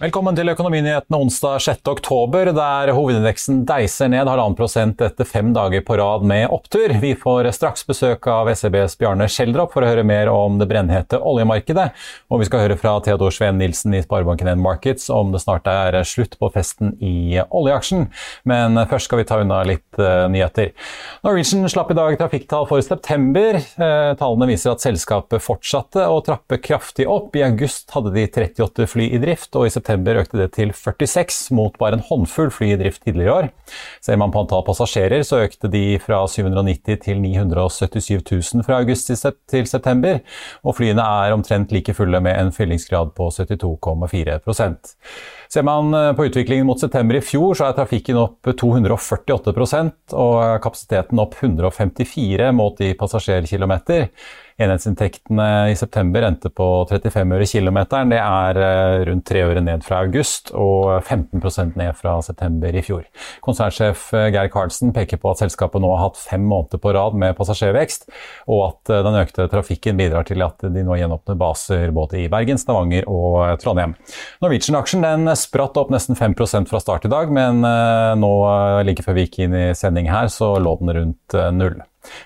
Velkommen til Økonominyhetene onsdag 6. oktober, der hovedindeksen deiser ned halvannen prosent etter fem dager på rad med opptur. Vi får straks besøk av SEBs Bjarne Schjelderup for å høre mer om det brennhete oljemarkedet. Og vi skal høre fra Theodor Sveen Nilsen i Sparebanken N Markets om det snart er slutt på festen i oljeaksjen. Men først skal vi ta unna litt uh, nyheter. Norwegian slapp i dag trafikktall for september. Uh, tallene viser at selskapet fortsatte å trappe kraftig opp. I august hadde de 38 fly i drift, og i september økte det til 46, mot bare en håndfull fly i drift tidligere i år. Ser man på antall passasjerer, så økte de fra 790 til 977 000 fra august til september, og flyene er omtrent like fulle med en fyllingsgrad på 72,4 Ser man eh, på utviklingen mot september i fjor, så er trafikken opp 248% og kapasiteten opp 154 målt i passasjerkilometer. Enhetsinntektene i september endte på 35 øre kilometeren. Det er eh, rundt 3 øre ned fra august og 15% ned fra september i fjor. Konsernsjef eh, Geir Karlsen peker på at selskapet nå har hatt fem måneder på rad med passasjervekst, og at eh, den økte trafikken bidrar til at de nå gjenåpner baser både i Bergen, Stavanger og Trondheim. Norwegian-aksjen spratt opp nesten 5 fra start i dag, men nå like før vi gikk inn i sending her, så lå den rundt null.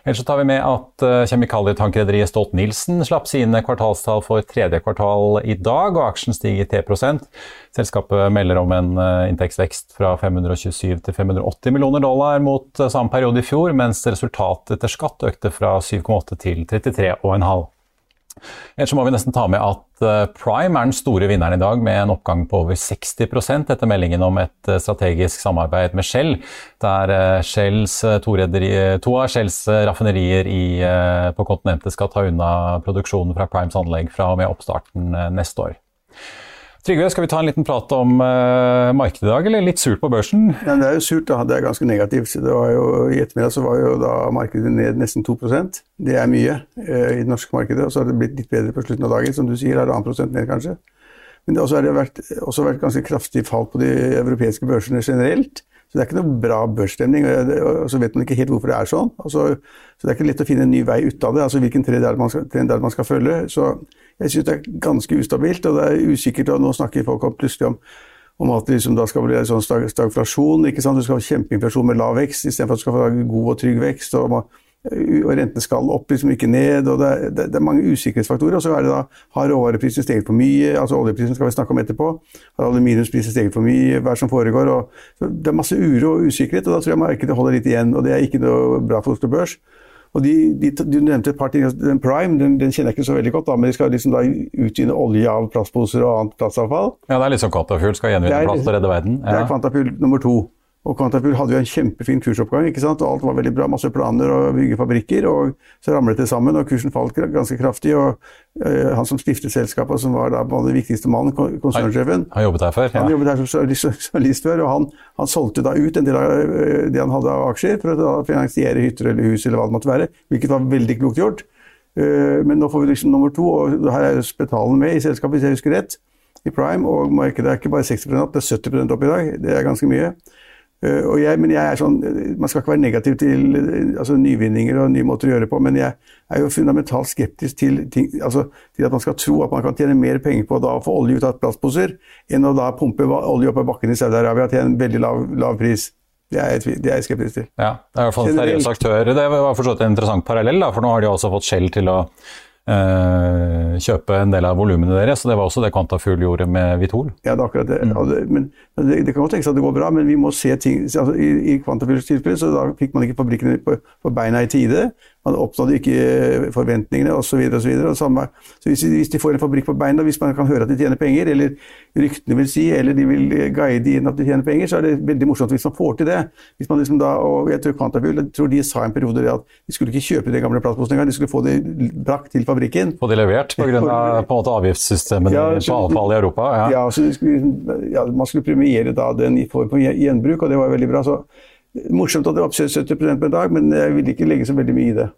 Ellers så tar vi med at uh, kjemikalietankrederiet Stolt-Nielsen slapp sine kvartalstall for tredje kvartal i dag, og aksjen stiger 3% Selskapet melder om en uh, inntektsvekst fra 527 til 580 millioner dollar mot uh, samme periode i fjor, mens resultatet etter skatt økte fra 7,8 til 33,5. Ellers må vi nesten ta med at eh, Prime er den store vinneren i dag, med en oppgang på over 60% etter meldingen om et eh, strategisk samarbeid med Shell, der eh, Shells, to, to av Shells raffinerier i, på kontinentet skal ta unna produksjonen fra Primes anlegg fra og med oppstarten neste år. Trygve, skal vi ta en liten prat om uh, markedet i dag, eller litt surt på børsen? Ja, det er jo surt, da. Det er ganske negativt. Det var jo, I ettermiddag så var jo da markedet ned nesten 2% Det er mye uh, i det norske markedet. Og så har det blitt litt bedre på slutten av dagen, som du sier. Halvannen prosent ned, kanskje. Men det har vært, også vært ganske kraftig fall på de europeiske børsene generelt. Så det er ikke noe bra børsstemning. Og så vet man ikke helt hvorfor det er sånn. Altså, så det er ikke lett å finne en ny vei ut av det. Altså hvilken trend er man er man skal følge. Så jeg syns det er ganske ustabilt, og det er usikkert. og Nå snakker folk om, plutselig om, om at det liksom da skal bli sånn stagflasjon. ikke sant? Du skal ha kjempeinflasjon med lav vekst istedenfor at du skal få god og trygg vekst. og, og Rentene skal opp, liksom ikke ned. og Det, det, det er mange usikkerhetsfaktorer. og så er det da, Har råvareprisen steget for mye? altså Oljeprisen skal vi snakke om etterpå. Har aluminiumsprisen steget for mye? Hva er det som foregår? og Det er masse uro og usikkerhet, og da tror jeg markedet holder litt igjen. og Det er ikke noe bra for Oslo Børs. Og de, de, Du nevnte et par ting. Altså, den Prime den, den, kjenner jeg ikke så veldig godt, da, men de skal liksom da utvinne olje av plastposer og annet plastavfall. Ja, Det er litt som Quantafuel skal gjenvinne plast og redde verden. Ja. Det er Quantafuel nummer to. Og Quantafuel hadde jo en kjempefin kursoppgang, ikke sant? og alt var veldig bra. Masse planer og bygge fabrikker. og Så ramlet det sammen, og kursen falt ganske kraftig. og øh, Han som stiftet selskapet, som var da den viktigste mannen, konsernsjefen Han jobbet her før? Ja. Han jobbet her som journalist før, og han, han, solgte da ut en del av uh, det han hadde av aksjer, for å finansiere hytter eller hus eller hva det måtte være. Hvilket var veldig klokt gjort. Uh, men nå får vi liksom nummer to, og her er jo Spetalen med i selskapet, hvis jeg husker rett, i Prime. Og markedet er ikke bare 60 opp, det er 70 opp i dag. Det er ganske mye. Eh, jeg, men jeg er sånn, Man skal ikke være negativ til altså, nyvinninger og nye måter å gjøre på, men jeg er jo fundamentalt skeptisk til, ting, altså, til, at man skal tro at man kan tjene mer penger på å få olje ut av plastposer, enn å da pumpe olje opp av bakken i Saudi-Arabia til en veldig lav, lav pris. Det er, jeg, det er jeg skeptisk til. Ja, det er i hvert fall en seriøs aktør. Det var for en interessant parallell, da, for nå har de også fått Shell til å eh, kjøpe en del av volumene deres. Så det var også det Quantafuel gjorde med Vitol. Ja, det er akkurat det. Mm. Ja, det men det, det, kan godt tenkes at det går bra, men vi må se ting altså, I, i Quantafuels tilfelle så da fikk man ikke fabrikkene på, på beina i tide. Man oppnådde ikke eh, forventningene osv. Så, videre, så, hvis, hvis, de får en fabrikk på beina, hvis man kan høre at de tjener penger, eller ryktene vil si, eller de vil eh, guide inn at de tjener penger, så er det veldig morsomt hvis man får til det. Hvis man liksom da, og jeg tror Quantafuel jeg tror de sa en periode at de skulle ikke kjøpe de gamle plastposene engang, de skulle få det brakt til fabrikken. Få det levert pga. avgiftssystemet ja, på avfall i Europa? Ja, ja, så skulle, ja man skulle premiere da den i form for gjenbruk, og det var veldig bra. så Morsomt at det var 70 på en dag, men jeg vil ikke legge så veldig mye i det.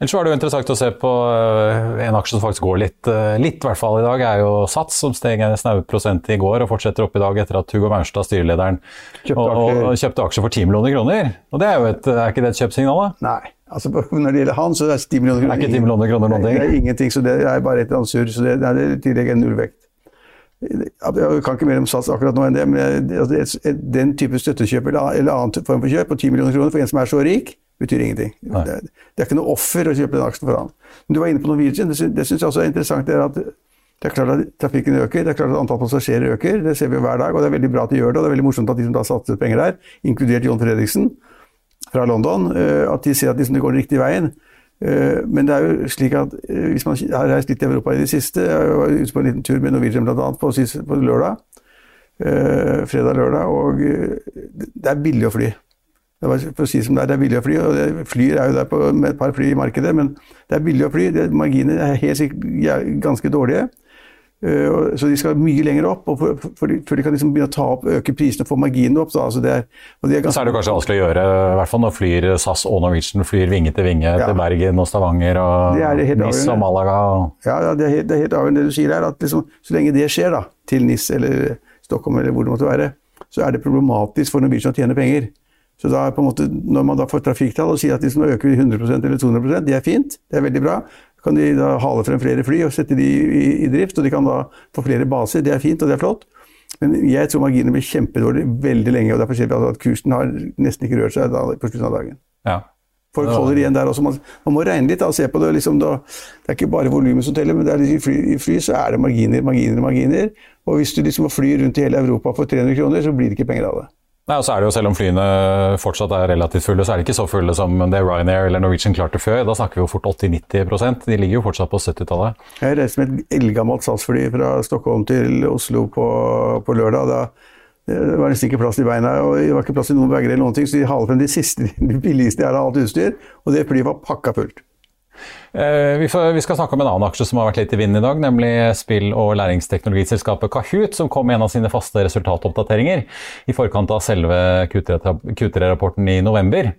Ellers var det jo interessant å se på eh, en aksje som faktisk går litt, eh, litt i hvert fall i dag, er jo Sats, som steg en snau prosent i går og fortsetter opp i dag etter at Hugo Maurstad, styrelederen, kjøpte og, Og, og kjøpte aksjer for 10 millioner kroner. Og det Er jo et, er ikke det et kjøpsignal, da? Nei. Altså, når det gjelder han, så er det 10 millioner kroner. Det er ikke 10 millioner kroner noen ting? Det er ingenting, så det er bare et eller annet surr. Så det, det er i tillegg en nullvekt. Jeg kan ikke mer om Sats akkurat nå enn det, men altså, den type støttekjøp eller, eller annen form for kjøp på 10 millioner kroner for en som er så rik, betyr ingenting. Det, det, er ikke noe offer å kjøpe den aksjen for han. Men du var inne på Norwegian. Det, synes, det syns jeg også er interessant. Det er at det er klart at trafikken øker, det er klart at antall passasjerer øker. Det ser vi jo hver dag, og det er veldig bra at de gjør det. Og det er veldig morsomt at de som da satser penger der, inkludert John Fredriksen fra London, at de ser at liksom det går den riktige veien. Eh, men det er jo slik at eh, hvis man har reist litt i Europa i det siste Jeg var ute på en liten tur med Norwegian bl.a. På, på lørdag. Fredag-lørdag. Og det er billig å fly. Det, er for å si som det, er, det er billig å fly, og det, Flyr er jo der på, med et par fly i markedet, men det er billig å fly. Det, marginene er helt ganske dårlige. Uh, så de skal mye lenger opp, for, for de kan liksom begynne å ta opp, øke prisene og få marginene opp. Så, altså det er, det er ganske... så er det kanskje vanskelig å gjøre, i hvert fall når flyr SAS og Norwegian flyr vinge til vinge ja. til Bergen og Stavanger og NIS og Malaga. Ja, ja det, er helt, det helt avgjørende det du sier her. at liksom, Så lenge det skjer, da, til NIS eller Stockholm eller hvor det måtte være, så er det problematisk for Norwegian å tjene penger. Så da på en måte, Når man da får trafikktall og sier at de som øker 100% eller 200% det er fint, det er veldig bra. Kan de da hale frem flere fly og sette de i, i, drift, og de kan da få flere baser. Det er fint, og det er flott. Men jeg tror marginene blir kjempedårlige veldig lenge, og derfor ser vi at kursen har nesten ikke rørt seg da, på slutten av dagen. Ja. Folk holder igjen der også. Man, man må regne litt da, og se på det. Liksom, da, det er ikke bare volumet som teller, men liksom, i, fly, i, fly, så er det marginer, marginer, marginer. Og hvis du liksom må fly rundt i hele Europa for 300 kroner, så blir det ikke penger av det. Nei, og så er det jo Selv om flyene fortsatt er relativt fulle, så er de ikke så fulle som det Ryanair eller Norwegian klarte før. Da snakker vi jo fort 80-90% De ligger jo fortsatt på 70-tallet. Jeg reiste med et eldgammelt SAS-fly fra Stockholm til Oslo på, på lørdag. Da det var nesten ikke plass i beina, og det var ikke plass i noen bager eller noen ting, så de haler frem de siste, de billigste av alt utstyr, og det flyet var pakka fullt. Eh, vi, skal snakke om en annen aksje som har vært litt i vinden i dag, nemlig spill- og læringsteknologiselskapet Kahoot, som kom med en av sine faste resultatoppdateringer i forkant av selve Q3-rapporten i november.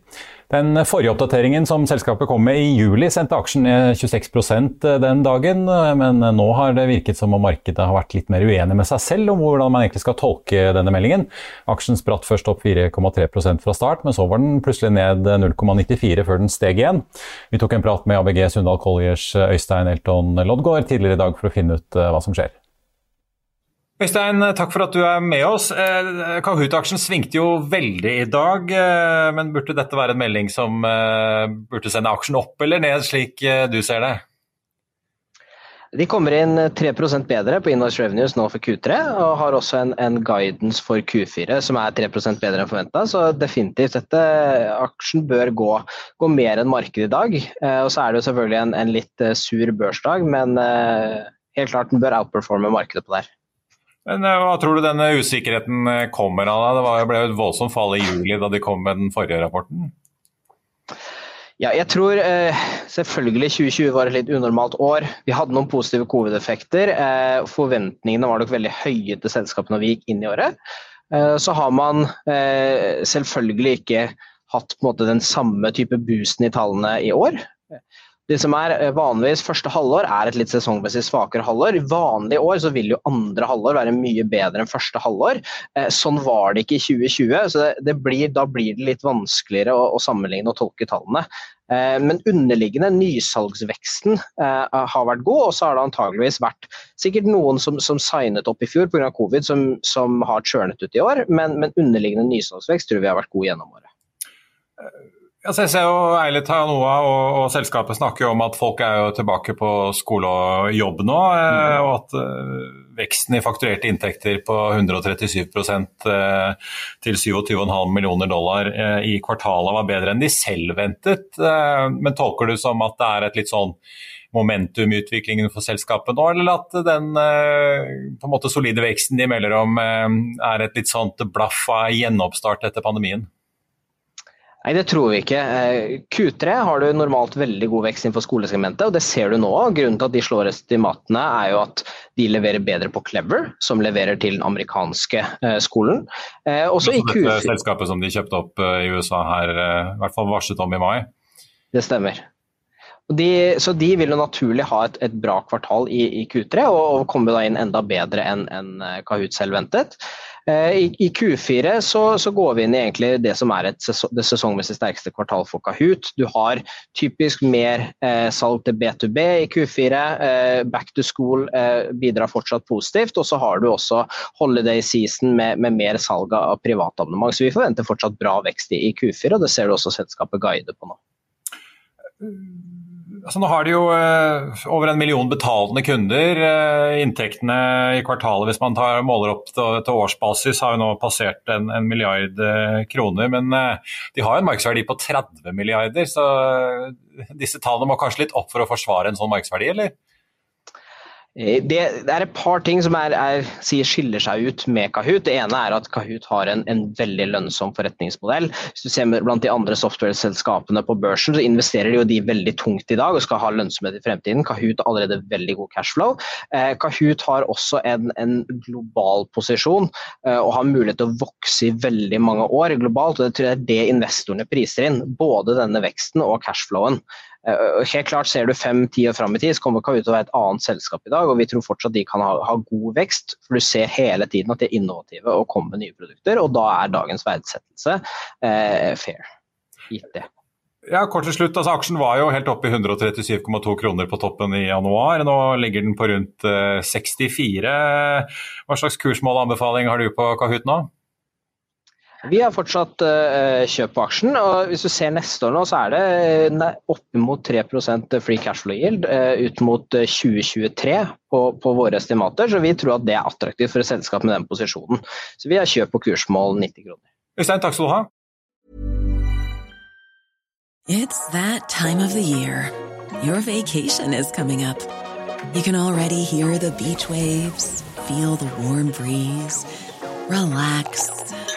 Den forrige oppdateringen som selskapet kom med i juli, sendte aksjen ned 26% den dagen, men nå har det virket som om markedet har vært litt mer uenig med seg selv om hvordan man egentlig skal tolke denne meldingen. Aksjen spratt først opp 4,3% fra start, men så var den plutselig ned 0,94 før den steg igjen. Vi tok en prat med ABG Sundal Colliers Øystein Elton Loddgaard tidligere i dag for å finne ut eh, hva som skjer. Øystein, takk for at du er med oss. Eh, Kahoot-aksjen svingte jo veldig i dag, eh, men burde dette være en melding som eh, burde sende aksjen opp eller ned, slik du ser det? De kommer inn 3% bedre på invoice revenues nå for Q3, og har også en, en guidance for Q4 som er 3% bedre enn forventa. Så definitivt dette aksjen bør gå, gå mer enn markedet i dag. Og så er det jo selvfølgelig en, en litt sur børsdag, men helt klart den bør outperforme markedet på det her. Men eh, Hva tror du denne usikkerheten eh, kommer av? Det ble jo et voldsomt fall i juli da de kom med den forrige rapporten? Ja, jeg tror eh, selvfølgelig 2020 var et litt unormalt år. Vi hadde noen positive covid-effekter. Forventningene var nok veldig høye til selskapet når vi gikk inn i året. Så har man selvfølgelig ikke hatt måte, den samme type boosten i tallene i år. Det som er eh, vanligvis Første halvår er et litt sesongmessig svakere halvår. I vanlige år så vil jo andre halvår være mye bedre enn første halvår. Eh, sånn var det ikke i 2020, så det, blir, da blir det litt vanskeligere å, å sammenligne og tolke tallene. Eh, men underliggende nysalgsveksten har vært god, og så har det antageligvis vært sikkert noen som, som signet opp i fjor pga. covid, som, som har churnet ut i år, men, men underliggende nysalgsvekst tror vi har vært god gjennom året. Altså, jeg ser jo Eilert Noa og, og, selskapet snakker jo om at folk er jo tilbake på skole og jobb nå. Eh, mm. Og at uh, veksten i fakturerte inntekter på 137 uh, til 27,5 millioner dollar uh, i kvartalet var bedre enn de selv ventet. men tolker du som at det er et litt sånn momentum i utviklingen for selskapet nå, eller at den på en måte solide veksten de melder om er et litt sånt blaff av gjenoppstart etter pandemien? Nei, det tror vi ikke. Eh, Q3 har du normalt veldig god vekst innenfor skolesegmentet, og det ser du nå. Grunnen til at de slår estimatene er jo at de leverer bedre på Clever, som leverer til den amerikanske eh, skolen. Eh, også i Q4 Selskapet som de kjøpte opp i USA her, i hvert fall varslet om i mai? Det stemmer. De, så de vil jo naturlig ha et, et bra kvartal i, i Q3 og, og komme inn enda bedre enn en Kahoot selv ventet. Eh, I, I, Q4 så, så, går vi inn i egentlig det som er et, det sesongmessig sterkeste kvartal for Kahoot. Du har typisk mer eh, salg til B2B i Q4. Eh, back to school eh, bidrar fortsatt positivt. Og så har du også holiday season med, med mer salg av privatabonnement. Så vi forventer fortsatt bra vekst i, i Q4, og det ser du også selskapet guide på nå altså nå har de jo eh, over en million betalende kunder. Eh, inntektene i kvartalet hvis man tar, måler opp til, til, årsbasis har jo nå passert en, en milliard eh, kroner. Men de har jo en markedsverdi på 30 milliarder, så disse tallene må kanskje litt opp for å forsvare en sånn markedsverdi, eller? Eh, det, det, er et par ting som er, er, skiller seg ut med Kahoot. Det ene er at Kahoot har en, en veldig lønnsom forretningsmodell. Hvis du ser Blant de andre software-selskapene på børsen, så investerer de jo de veldig tungt i dag og skal ha lønnsomhet i fremtiden. Kahoot har allerede veldig god cashflow. Eh, Kahoot har også en, en global posisjon eh, og har mulighet til å vokse i veldig mange år globalt. og Det tror jeg er det investorene priser inn. Både denne veksten og cashflowen. Eh, helt klart Ser du fem-ti år fram i tid, så kommer Kahoot til å være et annet selskap i dag. og Vi tror fortsatt de kan ha, ha, god vekst, for du ser hele tiden at de er innovative og kommer med nye produkter. og Da er dagens verdsettelse eh, fair, gitt det. Ja, kort til slutt, altså Aksjen var jo helt oppe i 137,2 kroner på toppen i januar. Nå ligger den på rundt 64. Eh, Hva slags kursmål og anbefaling har du på Kahoot nå? Vi har fortsatt uh, kjøp på aksjen. og Hvis du ser neste år nå, så er det oppimot 3% free cash flow yield uh, ut mot 2023 på, på, våre estimater. Så vi tror at det er attraktivt for et selskap med den posisjonen. Så vi har kjøp på kursmål 90 kroner. Øystein, takk skal du ha. It's that time of the year. Your vacation is coming up. You can already hear the beach waves, feel the warm breeze, relax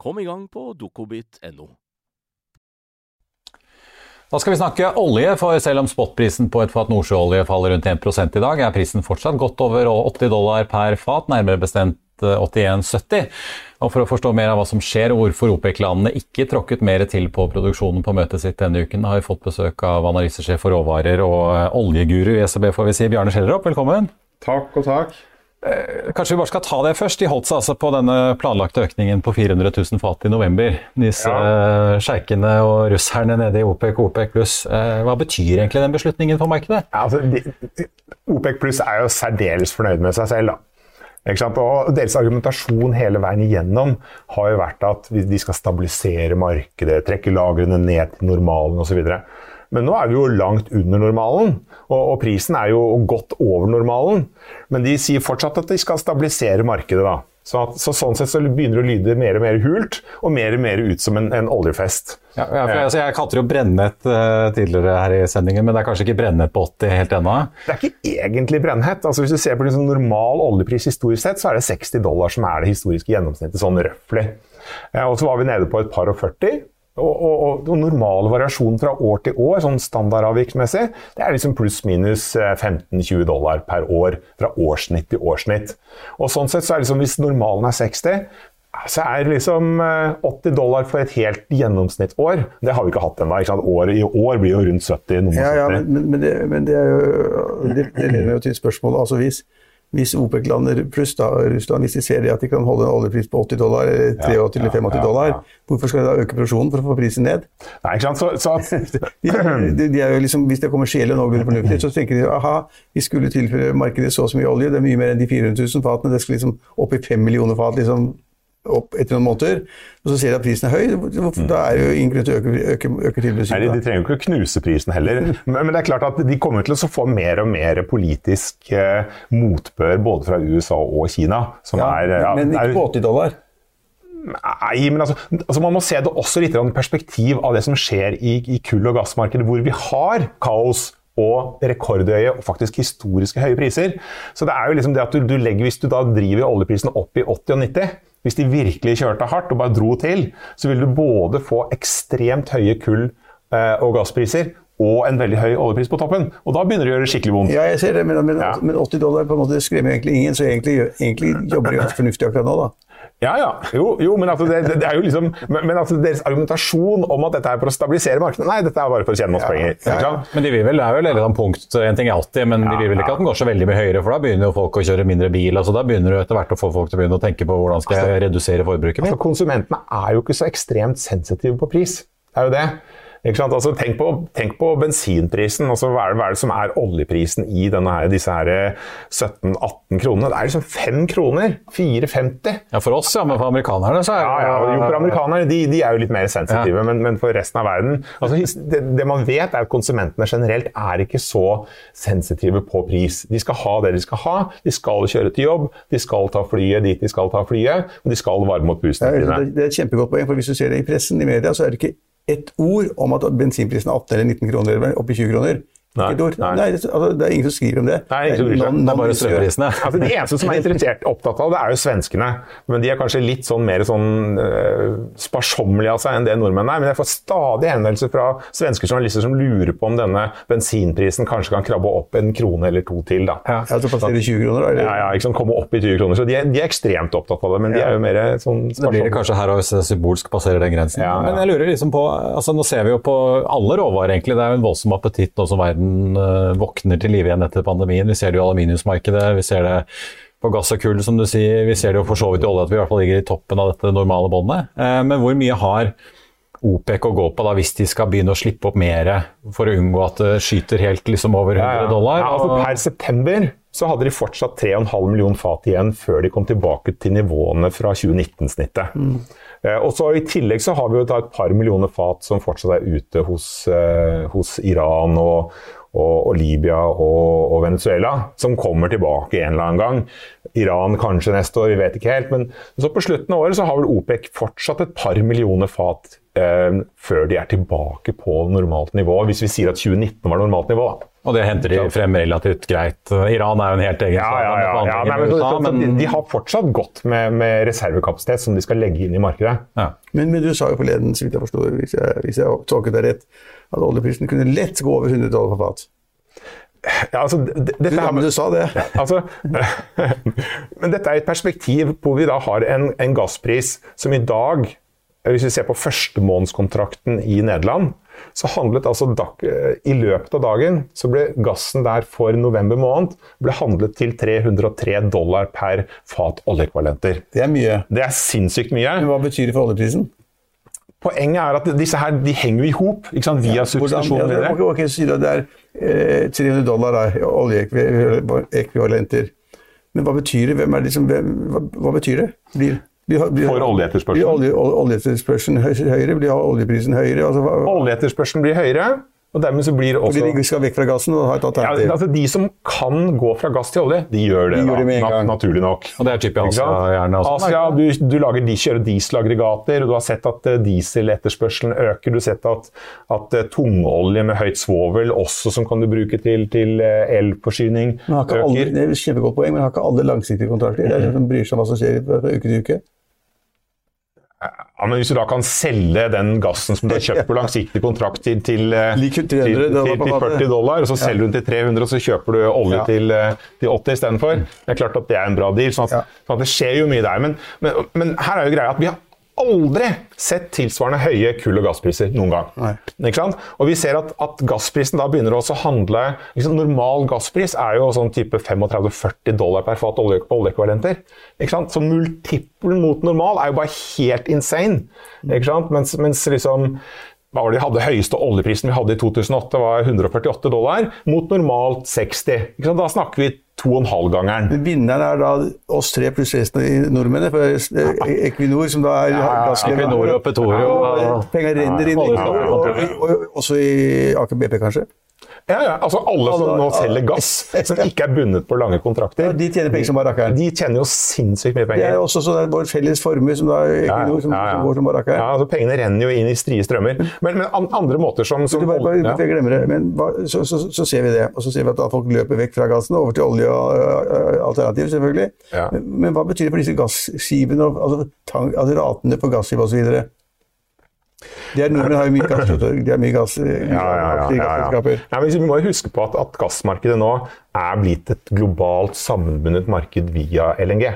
Kom i gang på dokobit.no. Da skal vi snakke olje, for selv om spotprisen på et fat nordsjøolje faller rundt 1 i dag, er prisen fortsatt godt over 80 dollar per fat, nærmere bestemt 81,70. Og For å forstå mer av hva som skjer og hvorfor OPEC-landene ikke tråkket mer til på produksjonen på møtet sitt denne uken, har vi fått besøk av analysesjef for råvarer og oljeguru i ECB, får vi si, Bjarne Skjellerup. Velkommen. Takk og takk. Eh, kanskje vi bare skal ta det først. De holdt seg altså på denne planlagte økningen på 400 000 fat i november. Disse ja. Eh, sjeikene og russerne nede i OPEC og OPEC pluss. Eh, hva betyr egentlig den beslutningen for markedet? Ja, altså, de, OPEC pluss er jo særdeles fornøyd med seg selv. da. Og Deres argumentasjon hele veien igjennom har jo vært at de skal stabilisere markedet, trekke lagrene ned til normalen osv. Men nå er vi jo langt under normalen, og, og, prisen er jo godt over normalen. Men de sier fortsatt at de skal stabilisere markedet. da. Så, at, så, Sånn sett så begynner det å lyde mer og mer hult, og mer og mer ut som en, en oljefest. Ja, ja, jeg, altså, jeg kalte det jo brennhett uh, tidligere her i sendingen, men det er kanskje ikke brennhett på 80 helt ennå? Det er ikke egentlig brennhett. Altså, hvis du ser på liksom normal oljepris historisk sett, så er det 60 dollar som er det historiske gjennomsnittet, sånn røftlig. Ja, og så var vi nede på et par og 40. Og, og, og, normale variasjonen fra år til år, sånn standardavviksmessig, det er liksom pluss-minus 15-20 eh, dollar per år fra årssnitt til årssnitt. Og sånn sett så er det liksom, Hvis normalen er 60, så er det liksom 80 eh, dollar for et helt gjennomsnittsår. Det har vi ikke hatt ennå. I år blir jo rundt 70. Ja, ja, men, men, det, men, det, er jo Det, det leder jo til spørsmålet. altså hvis hvis OPEC-lander pluss da, Russland hvis de ser at de kan holde en oljepris på 80 dollar, 83 ja, eller 85 dollar, hvorfor skal de da øke produksjonen for å få prisen ned? Nei, ikke sant? Så, så de, de, er jo liksom, hvis det kommer kommersielle og begynner fornuftig, så tenker de aha, vi skulle tilføre markedet så og så mye olje, det er mye mer enn de 400 000 fatene, det skal liksom opp i 5 millioner fat. liksom opp etter noen måneder, og så ser de at prisen er høy, da er jo ingen grunn til å øke, øke, øke tilbudet. Nei, de, trenger jo ikke å knuse prisen heller. Men, men, det er klart at de kommer til å få mer og mer politisk eh, motbør både fra USA og Kina. Ja, er, ja, men ikke på 80 dollar? Nei, men altså, altså, Man må se det også litt i perspektiv av det som skjer i, i kull- og gassmarkedet, hvor vi har kaos og rekordhøye og faktisk historiske høye priser. Så det er jo liksom det at du, du legger, Hvis du da driver oljeprisen opp i 80 og 90 hvis de virkelig kjørte hardt og bare dro til, så ville du både få ekstremt høye kull- eh, og gasspriser og en veldig høy oljepris på toppen. Og da begynner det å gjøre skikkelig vondt. Ja, jeg ser det, men, men, ja. men 80 dollar på en måte skremmer egentlig ingen, så egentlig, egentlig jobber de ganske fornuftig akkurat nå, da. Ja, ja. Jo, jo men, altså, det, det, er jo liksom, men altså, deres argumentasjon om at dette er for å stabilisere markedet Nei, dette er bare for å tjene masse penger. Ja, ja, men de vil vel, det er vel et punkt, en ting 80, men de vil vel ikke at den går så veldig mye høyere, for da begynner jo folk å kjøre mindre bil. altså Da begynner du etter hvert å få folk til å begynne å tenke på hvordan skal jeg altså, redusere forbruket mitt. Altså, konsumentene er jo ikke så ekstremt sensitive på pris. Det er jo det. Altså, tenk, på, tenk, på, bensinprisen. Altså, hva, er det, hva, er det, som er oljeprisen i her, disse 17-18 eh, kronene? Det er liksom 5 kroner! 4,50. Ja, For oss, ja, men for amerikanerne så er det ja, ja, Jo, for amerikanerne de, de, er jo litt mer sensitive, ja. men, men, for resten av verden altså, det, det, man vet, er at konsumentene generelt er ikke så sensitive på pris. De skal ha det de skal ha. De skal kjøre til jobb, de skal ta flyet dit de skal ta flyet, og de skal varme opp husene sine. Det er et kjempegodt poeng, for hvis du ser det i pressen, i media, så er det ikke ett ord om at bensinprisen er opp til 19 kroner, opp i 20 kroner. Nei, nei. nei altså, det er ingen som skriver om det. Nei, ingen det, er, det er bare strømprisene. Altså, de eneste som er interessert opptatt av det, er jo svenskene. Men de er kanskje litt sånn mer sånn uh, sparsommelige av seg enn det nordmenn er. Men jeg får stadig henvendelser fra svenske journalister som lurer på om denne bensinprisen kanskje kan krabbe opp en krone eller to til. Da. Ja, passerer passere 20 kroner, eller? Ja, ja ikke sant, komme opp i 20 kroner. Så de er, de er ekstremt opptatt av det, men de er jo mer sånn Det blir det kanskje her også symbolsk passerer den grensen. Ja, ja. Men jeg lurer liksom på altså Nå ser vi jo på alle råvarer, egentlig. Det er jo en voldsom appetitt nå som verden uh, våkner til live igjen etter pandemien. Vi ser det i aluminiumsmarkedet, vi ser det på gass og kull, som du sier. Vi ser det jo for så vidt i olje at vi i hvert fall ligger i toppen av dette normale båndet. Eh, men hvor mye har OPEC å gå på da, hvis de skal begynne å slippe opp mer for å unngå at det skyter helt liksom over 100 dollar? Ja, altså Per september så hadde de fortsatt 3,5 millioner fat igjen før de kom tilbake til nivåene fra 2019-snittet. Mm. Eh, og så I tillegg så har vi jo et par millioner fat som fortsatt er ute hos, eh, hos Iran og, og, og Libya og, og, Venezuela, som kommer tilbake en eller annen gang. Iran kanskje neste år, vi vet ikke helt. Men så på slutten av året så har vel OPEC fortsatt et par millioner fat eh, før de er tilbake på normalt nivå. Hvis vi sier at 2019 var normalt nivå. da. Og det henter de frem relativt greit. Iran er jo en helt egen Ja, ja, ja, ja. Nei, men, USA, de, men- de har fortsatt godt med, med reservekapasitet som de skal legge inn i markedet. ja. Men, men du sa jo forleden, så vidt jeg forstår, hvis jeg, hvis jeg tolket deg rett, at oljeprisen kunne lett gå over 100 dollar for fat. Ja, altså, dette Du, men du sa det. altså, men dette er et perspektiv hvor vi da har en, en gasspris som i dag, hvis vi ser på førstemånedskontrakten i Nederland, så handlet altså dag, i løpet av dagen så ble gassen der for november måned ble handlet til 303 dollar per fat oljeekvalenter. Det er mye. Det er sinnssykt mye. Men hva betyr det for oljeprisen? Poenget er at disse her, de henger jo i hop via Hvordan, substitusjon. ja, videre. ok, ok, så sier du at det er eh, 300 dollar der, oljeekvivalenter. Men hva betyr det? Hvem er det som, hva, hva betyr det? Blir, blir, For oljeetterspørselen. Olje, oljeetterspørselen høyere? Blir oljeprisen høyere? Altså, Oljeetterspørselen blir høyere, og dermed så blir det også fordi de skal vekk fra gassen og ha et Ja, altså De som kan gå fra gass til olje, de gjør det, De gjør det med en gang. naturlig nok. Og det er typisk? Asia gjerne også. Asia, du, du lager, de kjører dieselaggregater, og du har sett at eh, dieseletterspørselen øker. Du har sett at, at eh, tungolje med høyt svovel, også som kan du bruke til, til eh, elforsyning, øker. har alle, det er et kjempegodt poeng, men har ikke alle langsiktige kontrakter? Det er det som bryr seg om hva som skjer fra uke til uke? Ja, men Hvis du da kan selge den gassen som du har kjøpt på langsiktig kontrakt til, til, eh, til, til, til 40 dollar, og så selger du den til 300, og så kjøper du olje til, eh, til 80 istedenfor. Det er klart at det er en bra deal. sånn at, sånn at Det skjer jo mye der. Men, men, men her er jo greia at vi har aldri sett tilsvarende høye kull- og gasspriser noen gang. Og vi ser at, at gassprisen da begynner også å handle liksom, Normal gasspris er jo sånn type 35-40 dollar per fat olje, på oljeekvivalenter. Så multiplen mot normal er jo bare helt insane. Ikke sant? Mens, mens liksom hva var det vi hadde Høyeste oljeprisen vi hadde i 2008 var 148 dollar, mot normalt 60. Ikke sant? Da snakker vi to og en halv gangeren. Vinneren er da oss tre pluss resten av nordmennene. For eh, Equinor, som da er ja, Equinor og Petoro. Ja, Penger renner inn i Ja, ja, og, og, og også i Aker BP, kanskje. Ja, ja, altså Alle som nå selger gass, som ikke er bundet på lange kontrakter, Ja, de tjener penger som bare de tjener jo sinnssykt mye penger. Det er også sånn vår felles formue, som da Equinor, som, som går som bare. Ja, altså Pengene renner jo inn i strie strømmer. Men, men andre måter som, som Du bare, bare, ja. jeg glemmer det, men så, så, så ser vi det. Og så ser vi at folk løper vekk fra gassen over til olje og alternativ, selvfølgelig. Ja. Men, men hva betyr det for disse gasskipene og- altså, tang, altså ratene på gasskip osv.? De er nordmenn har jo mye gass, de har mye gass, Ja, ja, ja, ja, ja. men Vi må jo huske på at, at gassmarkedet nå er blitt et globalt sammenbundet marked via LNG.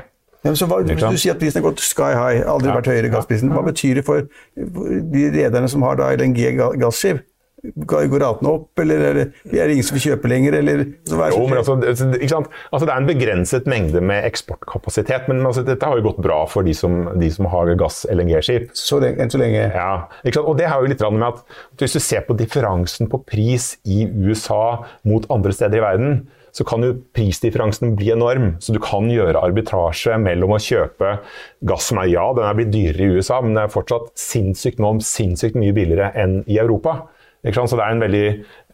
Ja, hva, hvis du sier at prisen har gått sky high, aldri vært høyere gassprisen, hva betyr det for de rederne som har da LNG-gasskiv? Går ratene opp, eller er det, er det ingen som vil kjøpe lenger? Eller, så er det Jo, men altså? Altså, Det er en begrenset mengde med eksportkapasitet, men altså, dette har jo gått bra for de som, de som har gass-LNG-skip. enn så lenge. Ja? Og det har jo litt med at Hvis du ser på differansen på pris i USA mot andre steder i verden, så kan jo prisdifferansen bli enorm. Så du kan gjøre arbitrasje mellom å kjøpe gass som er ja, den er blitt dyrere i USA, men den er fortsatt sinnssykt nå sinnssykt mye billigere enn i Europa. Ikke sant? Så det er, en veldig,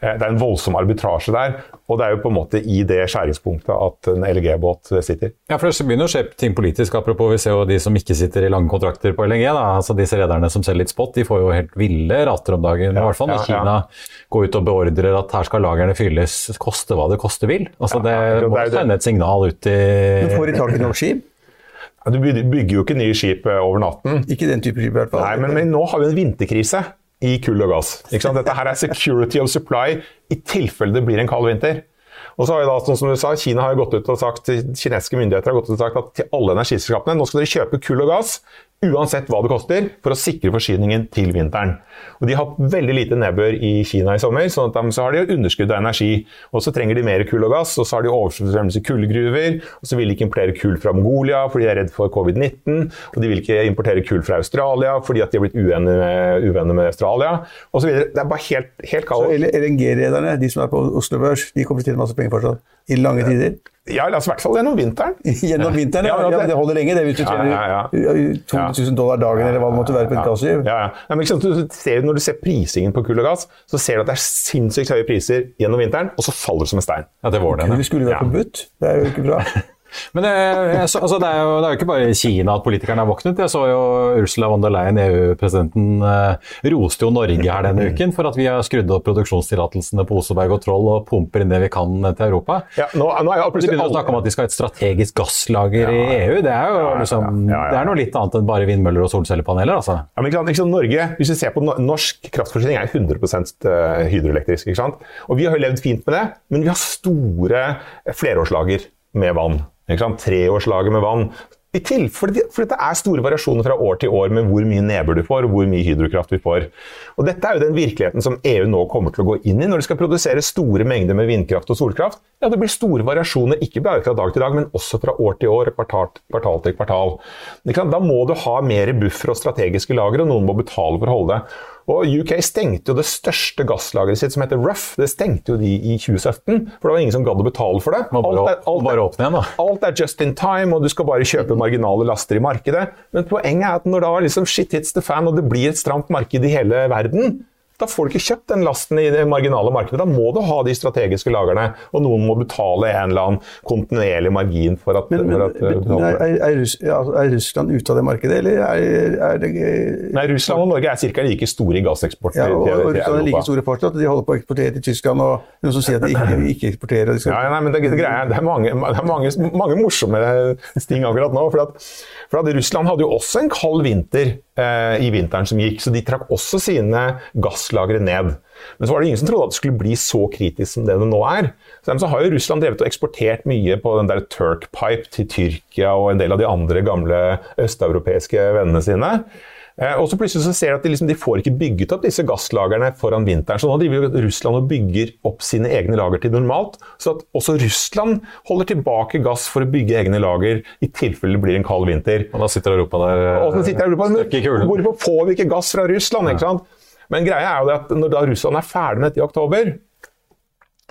eh, det er en voldsom arbitrasje der, og det er jo på en måte i det skjæringspunktet at en LG-båt sitter. Ja, for Det begynner å skje ting politisk. Apropos, vi ser jo de som ikke sitter i lange kontrakter på LNG. Da. altså Disse rederne som selger litt spot, de får jo helt ville rater om dagen. I hvert fall når ja, ja. Kina går ut og beordrer at her skal lagrene fylles, koste hva det koste vil. Altså Det det må jo sende et signal ut i Du får i tak i nok skip? Ja, Du bygger bygger jo ikke nye skip eh, over natten. Ikke den type skip, i hvert fall. Nei, men, men nå har vi en vinterkrise i kull og gass. Ikke sant? Dette her er security of supply i tilfelle det blir en kald vinter. Og så har vi da, sånn som du sa, Kina har gått ut og sagt, Kinesiske myndigheter har gått ut og sagt at til alle energiselskapene nå skal dere kjøpe kull og gass uansett hva det koster, for å sikre forsyningen til vinteren. Og De har veldig lite nedbør i Kina i sommer, sånn at de, så har de underskudd av energi. Og Så trenger de mer kull og gass, og så har de oversvømmelse i kullgruver. og Så vil de ikke importere kull fra Mongolia fordi de er redd for covid-19. Og de vil ikke importere kull fra Australia fordi at de har blitt uvenner med, Australia. Og så videre. Det er bare helt, helt Så. LNG-rederne, de som er på Oslo Børs, de kommer til å tjene masse penger fortsatt. I lange tider. Ja, i hvert fall gjennom vinteren. Gjennom vinteren, ja. Ja, ja, det- holder lenge. Det hvis du Ja, tjener ja, ja. 200 000 dollar dagen, eller hva det måtte være på et gassgiv. Ja, ja. Nei, men ikke du ser, når du ser prisingen på kull og gass, så ser du at det er sinnssykt høye priser gjennom vinteren, og så faller det som en stein. Ja, det var det. Det skulle vært forbudt. Det er jo ikke bra. Men jeg så- altså, det, er jo, det er jo ikke bare i Kina at politikerne har våknet. Jeg så jo Ursula von der Leyen, EU-presidenten, eh, roste jo Norge her denne uken for at vi har skrudd opp produksjonstillatelsene på Oseberg og Troll og pumper inn det vi kan til Europa. Ja, nå, nå er jo De begynner å snakke om at de skal ha et strategisk gasslager i EU. Det er jo ja, liksom, ja, ja, ja. det er noe litt annet enn bare vindmøller og solcellepaneler. altså. Ja, men ikke sant, Norge, Hvis vi ser på Norsk kraftforsyning er 100% hydroelektrisk. ikke sant? Og Vi har jo levd fint med det, men vi har store flerårslager med vann. Treårslager med vann. Til, det, for det er store variasjoner fra år til år med hvor mye nedbør du får og hvor mye hydrokraft vi får. Og Dette er jo den virkeligheten som EU nå kommer til å gå inn i når de skal produsere store mengder med vindkraft og solkraft. Ja, Det blir store variasjoner, ikke bare fra dag til dag, men også fra år til år, kvartal, kvartal til kvartal. Da må du ha mer buffer og strategiske lagre, og noen må betale for å holde det. Og UK stengte jo det største gasslageret sitt, som heter Rough. Det stengte jo de i 2017, for det var ingen som gadd å betale for det. Alt er- alt er- igjen. Alt er just in time, og du skal bare kjøpe marginale laster i markedet. Men poenget er at når da liksom shit hits the fan, og det blir et stramt marked i hele verden, da får du ikke kjøpt den lasten i det marginale markedet. Da må du ha de strategiske lagrene, og noen må betale en eller annen kontinuerlig margin for at, Men, men for at uh, er, er, er, Russ, ja, altså, er Russland ute av det markedet, eller er, er det Nei, Russland og Norge er ca. like store i gasseksport ja, og, til, og Russland er like store fortsatt, de holder på å eksportere til Tyskland, og noen som sier at de ikke, ikke eksporterer. De skal, Ja, nei, men det, det, greia, det er, mange, det er mange, mange morsomme ting akkurat nå. For at, for at Russland hadde jo også en kald vinter eh, i vinteren som gikk, så de trakk også sine gasslagre ned. Men så var det ingen som trodde at det skulle bli så kritisk som det det nå er. Så dermed så har jo Russland drevet og eksportert mye på den der Turk Pipe til Tyrkia og en del av de andre gamle østeuropeiske vennene sine. Eh, og så plutselig så ser de at de, liksom, de får ikke bygget opp disse gasslagrene foran vinteren. Så nå driver jo Russland og bygger opp sine egne lager til normalt. Så at også Russland holder tilbake gass for å bygge egne lager i tilfelle det blir en kald vinter. Og da sitter Europa der eh, Og sitter Europa men, i kulen. Hvorfor får vi ikke gass fra Russland? ikke sant? Men greia er jo det at når da Russland er ferdig med dette i oktober,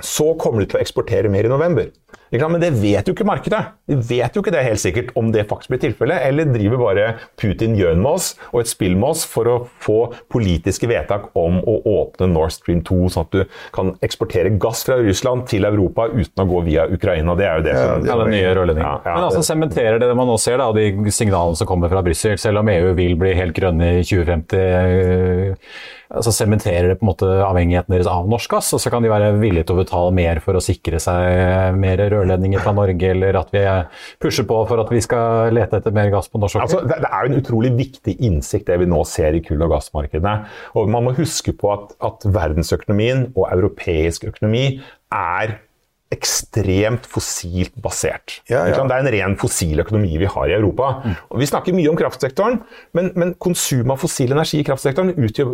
så kommer de til å eksportere mer i november. Men det vet jo ikke markedet. De vet jo ikke det helt sikkert om det faktisk blir tilfellet, eller driver bare Putin gjøn med oss og et spill med oss for å få politiske vedtak om å åpne Nord Stream 2, sånn at du kan eksportere gass fra Russland til Europa uten å gå via Ukraina. Det er jo det som Ja, den nye rørledningen. Ja, ja, Men altså det- sementerer det man nå ser, da, de signalene som kommer fra Brussel, selv om EU vil bli helt grønne i 2050, altså sementerer det på en måte avhengigheten deres av norsk gass, og så kan de være villige til å betale mer for å sikre seg mer rørledninger fra Norge, eller at vi pusher på for at vi skal lete etter mer gass på norsk sokkel. Altså, det er jo en utrolig viktig innsikt det vi nå ser i kull- og gassmarkedene. Og man må huske på at, at verdensøkonomien og europeisk økonomi er ekstremt fossilt basert. Ja, ja. Det er en ren fossil økonomi vi har i Europa. Og vi snakker mye om kraftsektoren, men, men konsum av fossil energi i kraftsektoren utgjør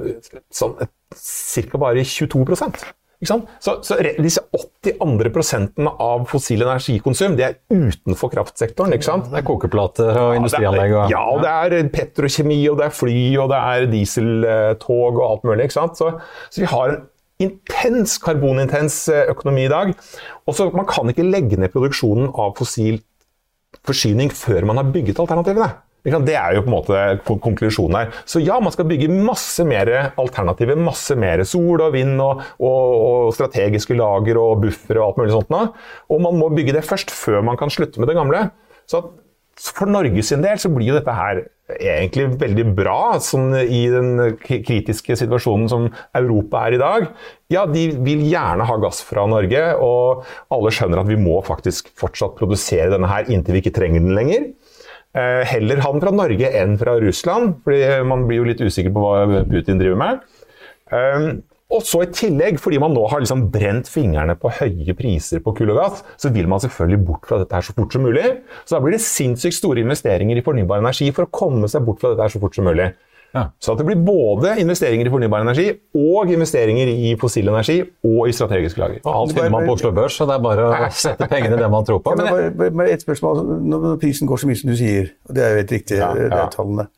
sånn, ca. bare 22 ikke sant? Så, så disse 80 andre prosentene av fossil energikonsum det er utenfor kraftsektoren. ikke sant? Det er kokeplater og industrianlegg og Ja, det er petrokjemi, og det er fly, og det er dieseltog og alt mulig. ikke sant? Så, så vi har en intens, karbonintens eh, økonomi i dag. Og så Man kan ikke legge ned produksjonen av fossil forsyning før man har bygget alternativene. Det er jo på en måte konklusjonen her. Så ja, man skal bygge masse mer alternativer. Masse mer sol og vind og, og, og strategiske lager og buffere og alt mulig sånt. Og man må bygge det først, før man kan slutte med det gamle. Så for Norges sin del så blir jo dette her egentlig veldig bra sånn i den kritiske situasjonen som Europa er i dag. Ja, de vil gjerne ha gass fra Norge, og alle skjønner at vi må faktisk fortsatt produsere denne her inntil vi ikke trenger den lenger. Eh, heller ha den fra Norge enn fra Russland, fordi man blir jo litt usikker på hva Putin driver med. Og så i tillegg, fordi man nå har liksom brent fingrene på høye priser på kull og gass, så vil man selvfølgelig bort fra dette her så fort som mulig. Så da blir det sinnssykt store investeringer i fornybar energi for å komme seg bort fra dette her så fort som mulig. Ja. Så at det blir både investeringer i fornybar energi og investeringer i fossil energi og i strategiske lager. Og alt finner man på Oslo Børs, så det er bare å sette pengene i det man tror på. Ja, men Men bare, bare, et spørsmål. Når prisen går så mye som du sier, og det er jo helt riktig, Ja, det ja. tallene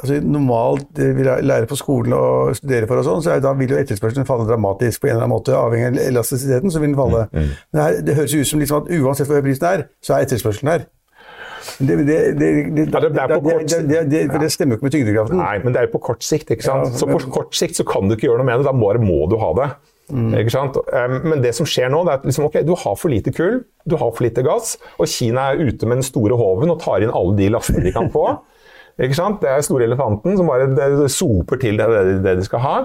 altså, Normalt det vi læ- lærer på skolen og studerer for, og sånn, så er, da vil jo etterspørselen falle dramatisk på en eller annen måte. Avhengig av elastisiteten, så vil den falle. Mm, Men her, det høres jo ut som liksom at uansett hvor høy prisen er, så er etterspørselen her. Det, det, det, det, for det stemmer jo ikke med tyngdekraften. Nei, men det er jo på kort sikt. ikke sant? Så på kort sikt så kan du ikke gjøre noe med det. Da bare må du ha det. Ikke sant? Men det som skjer nå, det er at liksom, okay, du har for lite kull, du har for lite gass, og Kina er ute med den store håven og tar inn alle de lastene de kan få. Ikke sant? Det er store elefanten som bare soper til det, det, det de skal ha.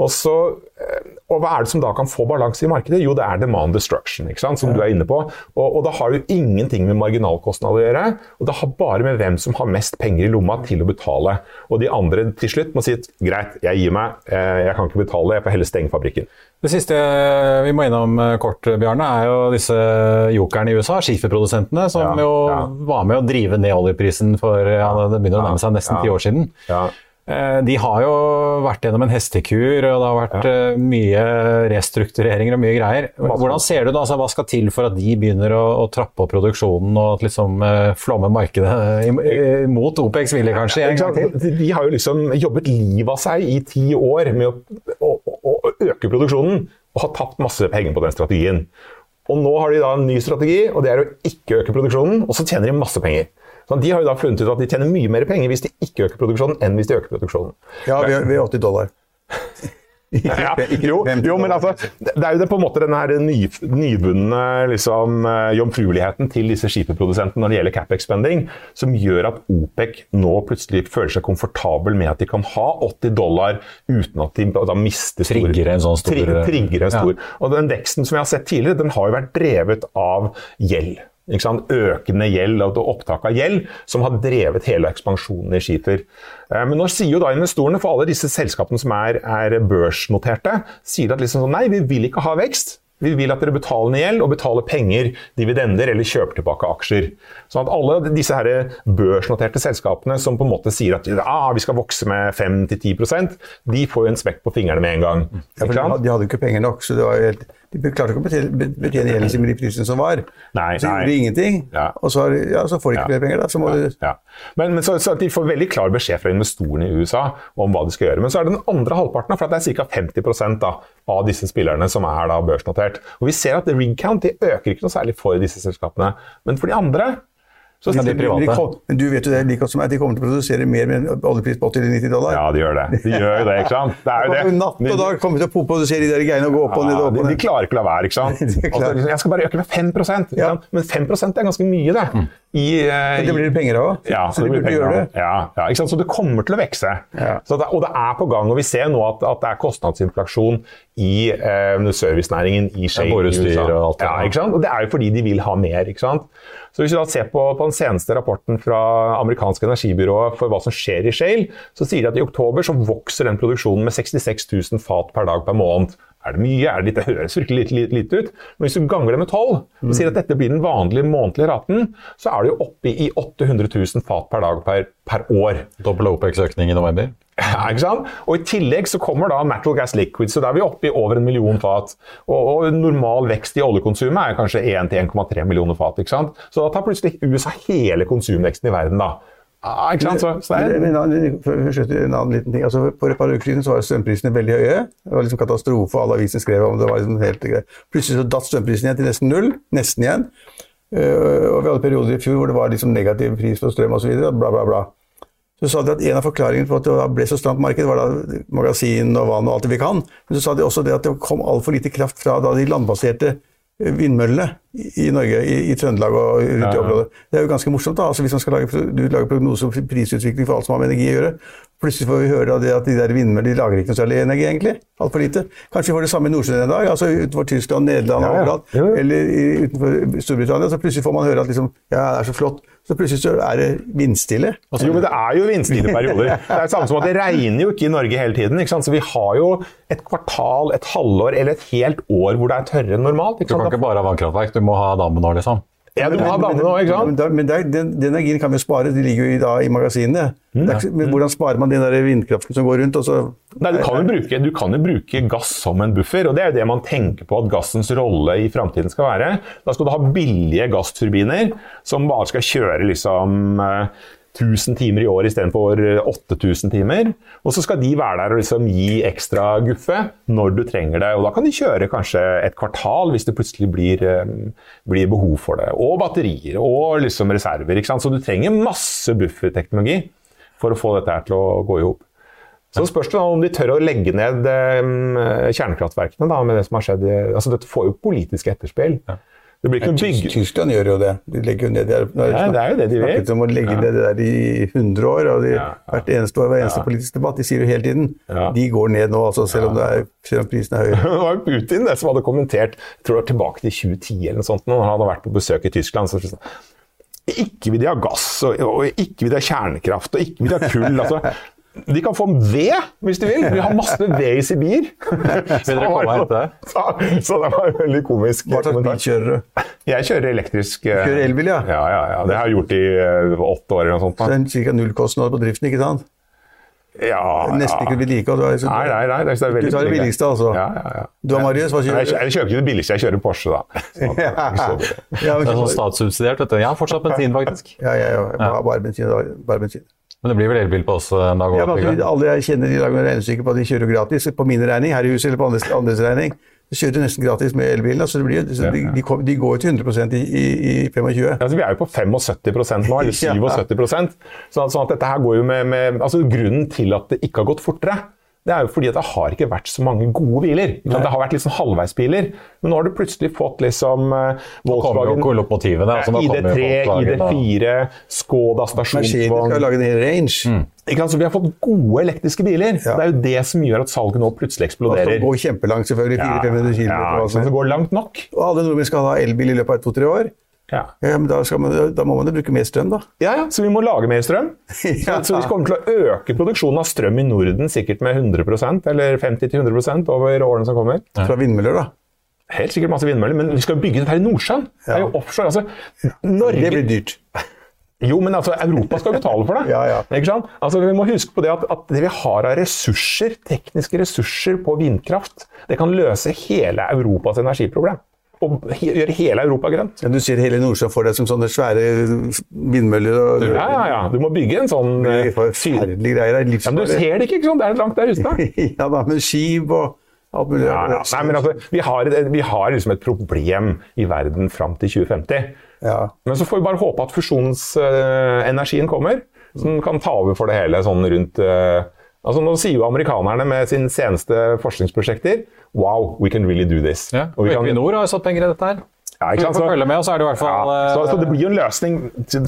Og, så, eh, og hva er det som da kan få balanse i markedet? Jo, det er demand destruction, ikke sant? som du er inne på. Og, og da har du ingenting med marginalkostnad å gjøre. Og det har bare med hvem som har mest penger i lomma til å betale. Og de andre til slutt må si greit, jeg gir meg, eh, jeg kan ikke betale, jeg får heller stenge fabrikken. Det siste vi må innom eh, kort, Bjarne, er jo disse jokerne i USA, skiferprodusentene, som Ja, jo ja. var med å drive ned oljeprisen for ja, det begynner å nærme seg nesten ja. ti år siden. Ja. Eh, De har jo vært gjennom en hestekur, og det har vært ja. mye restruktureringer og mye greier. Hvordan ser du da, altså, Hva skal til for at de begynner å, å trappe opp produksjonen og liksom eh, flomme markedet eh, mot OPEX vilje, kanskje? gang til? De har jo liksom jobbet livet av seg i ti år med å, å, å øke produksjonen, og har tapt masse penger på den strategien. Og nå har de da en ny strategi, og det er å ikke øke produksjonen, og så tjener de masse penger. Så de har jo da funnet ut at de tjener mye mer penger hvis de ikke øker produksjonen, enn hvis de øker produksjonen. Ja, vi er 80 dollar. Ja, jo, jo, men altså, det er jo det på en måte den her ny, nyvunne liksom, eh, jomfrueligheten til disse skipeprodusentene når det gjelder CapEx-spending, som gjør at OPEC nå plutselig føler seg komfortabel med at de kan ha 80 dollar uten at de da mister store- Trigger en sånn stor- trigger en stor. Ja. Og den veksten som jeg har sett tidligere, den har jo vært drevet av gjeld. Økende gjeld og opptak av gjeld som har drevet hele ekspansjonen i skifer. Eh, Men nå sier jo da investorene for alle disse selskapene som er, er børsnoterte, sier at liksom sånn, nei, vi vil ikke ha vekst. Vi vil at dere betaler ned gjeld og betaler penger, dividender eller kjøper tilbake aksjer. Sånn at alle disse her børsnoterte selskapene som på en måte sier at ah, vi skal vokse med 5-10% de får jo en smekk på fingrene med en gang. Ja, for de, hadde- jo ikke penger nok, så det var jo helt, de klarte ikke å betjene, gjelden sin med de prisene som var. Nei, så gjorde de ingenting, Ja. og så, ja, så får de ikke mer penger. da, så må de... Men, men så, så De får veldig klar beskjed fra investorene i USA om hva de skal gjøre. Men så er det den andre halvparten, for det er ca. 50 da, av disse spillerne som er da børsnotert. Og Vi ser at rig count de øker ikke noe særlig for disse selskapene. Men for de andre så er de private? Men du vet jo det like godt som at de kommer til å produsere mer med en oljepris på 80 eller 90 dollar. Ja, de gjør det. De gjør jo det, ikke sant? Det er jo det. Natt og dag kommer til å produsere de der greiene og gå opp og ned. Og opp de, og de ned. klarer ikke å la være. ikke sant? Altså, jeg skal bare øke med 5 ikke sant? Men 5% er ganske mye, det. I, uh, det blir det penger av. Ja, så de burde gjøre det. Ja, ja, ikke sant? Så det kommer til å vekse. Ja. Det, og det er på gang. og Vi ser nå at, at det er kostnadsinflasjon i eh, servicenæringen i Shale. Ja, i USA. og alt det. Ja, ikke sant? Og det er jo fordi de vil ha mer. ikke sant? Så Hvis vi da ser på, på den seneste rapporten fra amerikanske energibyrået for hva som skjer i Shale, så sier de at i oktober så vokser den produksjonen med 66 000 fat per dag per måned. Er det mye? Er det litt? Det høres virkelig lite, lite, lite ut. Men hvis du ganger det med 12 og sier at dette blir den vanlige månedlige raten, så er du jo oppe i 800 000 fat per dag per, per år. Dobbel OPEX-økning i november. Ja? Og I tillegg så kommer da natural gas liquid, så da er vi oppe i over en million fat. Og, og normal vekst i oljekonsumet er kanskje 1-1,3 millioner fat. ikke sant? Så da tar plutselig USA hele konsumveksten i verden. da. Ja, ikke sant? Så, så det er, Men en annen, liten ting. Altså, for et par uker siden så var strømprisene veldig høye. Det var liksom katastrofe. Alle avisene skrev om det. var liksom helt greit. Plutselig så datt strømprisen igjen til nesten null. Nesten igjen. Eh, og vi hadde perioder i fjor hvor det var liksom negativ pris på strøm osv. Bla, bla, bla. Så sa de at En av forklaringene på at det ble så stramt marked, var da magasin og vann og alt det vi kan. Men så sa de også det at det kom altfor lite kraft fra da de landbaserte vindmøllene i Norge, i, i Trøndelag og rundt i området. Det er jo ganske morsomt. da, altså Hvis man skal lage, lager prognose om prisutvikling for alt som har med energi å gjøre, plutselig får vi høre at de der vindmøllene de lager ikke noe særlig energi, egentlig. Altfor lite. Kanskje vi får det samme i Nordsjøen en dag, altså utenfor Tyskland, Nederland og Ja, ja. overalt. Eller i, utenfor Storbritannia. Så plutselig får man høre at liksom, ja, det er så flott. Så plutselig så er det vindstille. jo, men det er jo vindstille perioder. Det er det samme som at det regner jo ikke i Norge hele tiden. ikke sant? Så vi har jo et kvartal, et halvår eller et helt år hvor det er tørrere enn normalt. Du kan ikke bare ha vannkraftverk, du må ha dammen nå, liksom. Ja, du har ha dammene òg, ikke sant? men der, den, den energien kan vi spare, de ligger jo i, da, i magasinene. Mm. Ikke- men hvordan sparer man den der vindkraften som går rundt? Og så, Nei, du kan, jo bruke, du kan jo bruke gass som en buffer, og det er jo det man tenker på at gassens rolle i framtiden skal være. Da skal du ha billige gassturbiner som bare skal kjøre liksom eh, 1000 timer i år istedenfor 8000 timer. Og så skal de være der og liksom gi ekstra guffe når du trenger det. Og da kan de kjøre kanskje et kvartal hvis det plutselig blir, eh, blir behov for det. Og batterier og liksom reserver. Så du trenger masse bufferteknologi for å få dette her til å gå i hop. Så spørs det om de tør å legge ned eh, kjernekraftverkene da, med det som har skjedd. Altså, dette får jo politisk etterspill. Ja. Det blir ikke noe bygge... Tyskland gjør jo det. De legger jo ned det. Ja, det er jo det de vet. snakket om å legge ned det der i 100 år, og de, hvert eneste år, hver eneste politisk debatt. De sier jo hele tiden de går ned nå, altså, selv, om er, selv, om prisen er høy. det var jo Putin det som hadde kommentert jeg tror det var tilbake til 2010 eller noe sånt, når han hadde vært på besøk i Tyskland. så ikke vil de ha gass, og, og ikke vil de ha kjernekraft, og ikke vil de ha kull. altså de kan få ved hvis de vil. Vi har masse ved i Sibir. og? Så, så, det var veldig komisk. Hva slags bil kjører du? Jeg kjører elektrisk. Du kjører elbil, ja? Ja, ja, ja. Det har jeg gjort i uh, åtte år. eller noe sånt. Så det er ca. nullkostnad på driften, ikke sant? Ja, Nesten ikke vedlikehold. Nei, nei, nei. Det er du tar det billigste, altså? Ja, ja, ja. Du har Marius, hva kjører du? Jeg, jeg kjører ikke det billigste, jeg kjører Porsche, da. Så, ja. det er sånn statssubsidiert, vet du. Jeg har fortsatt bensin, faktisk. Ja, ja, ja. Bare bensin. Bare bensin. Men det blir vel elbil på oss en dag? Ja, alle jeg kjenner i dag med regnestykker på at de kjører gratis. På min regning her i huset eller på andres, andres regning. De kjører nesten gratis med elbilen. Altså blir, så de, de, de, går jo til 100 i, i, i 25. Ja, altså vi er jo på 75% nå, eller 77% sånn, sånn at dette her går jo med, med altså Grunnen til at det ikke har gått fortere, det er jo fordi at det har ikke vært så mange gode biler. Det har vært liksom halvveisbiler. Men nå har du plutselig fått liksom uh, Volkswagen altså ID3, ID4, Skoda stasjonsvogn skal lage en hel range. Mm. Så vi har fått gode elektriske biler. Ja. Det er jo det som gjør at salget nå plutselig eksploderer. Og går kjempelangt, selvfølgelig. 400-500 km. Ja, ja, det går langt nok. Og alle nordmenn skal ha elbil i løpet av to-tre år. Ja. ja men da, man, da, må man jo bruke mer strøm, da. Ja, ja, så vi må lage mer strøm. ja. Så, vi kommer til å øke produksjonen av strøm i Norden sikkert med 100% eller 50-100% over årene som kommer. Fra vindmøller, da? Helt sikkert masse vindmøller, men vi skal jo bygge dette her i Nordsjøen. Det er jo offshore. Altså, Norge... Det blir dyrt. Jo, men altså, Europa skal betale for det. ja, ja. Ikke sant? Altså, Vi må huske på det at, at, det vi har av ressurser, tekniske ressurser på vindkraft, det kan løse hele Europas energiproblem og gjøre hele Europa grønt. Ja, du ser hele Nordsjøen for deg som sånne svære vindmøller? Og... Ja, ja, ja. Du må bygge en sånn uh, Forferdelige greier. Ja, men du ser det ikke, ikke sant? Det er langt der ute. ja da, med skip og alt mulig. Ja, ja. Nei, men altså, vi har, vi har liksom et problem i verden fram til 2050. Ja. Men så får vi bare håpe at fusjonsenergien kommer, som kan ta over for det hele sånn rundt uh, Altså Nå sier jo amerikanerne med sine seneste forskningsprosjekter Wow, we can really do this. Ja, og Equinor har jo satt penger i dette her. Ja, ikke sant? Så, følge med, og så er det i hvert fall... Ja, så, så, det blir jo en løsning